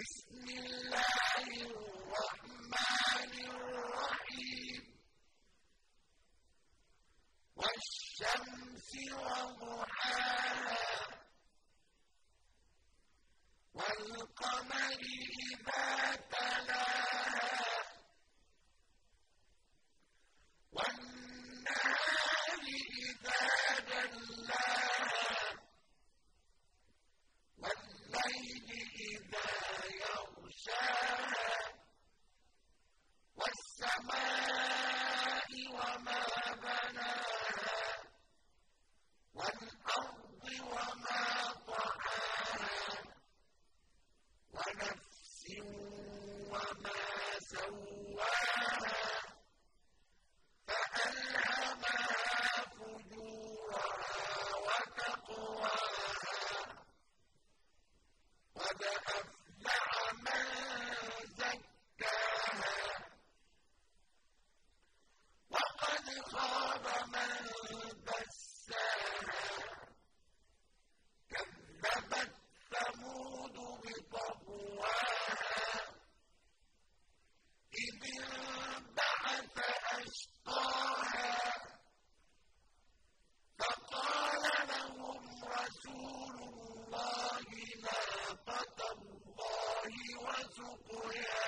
بسم الله الرحمن الرحيم. والشمس وضحاها. والقمر إذا تلاها بناها والأرض وما طحاها ونفس وما قُرِئَ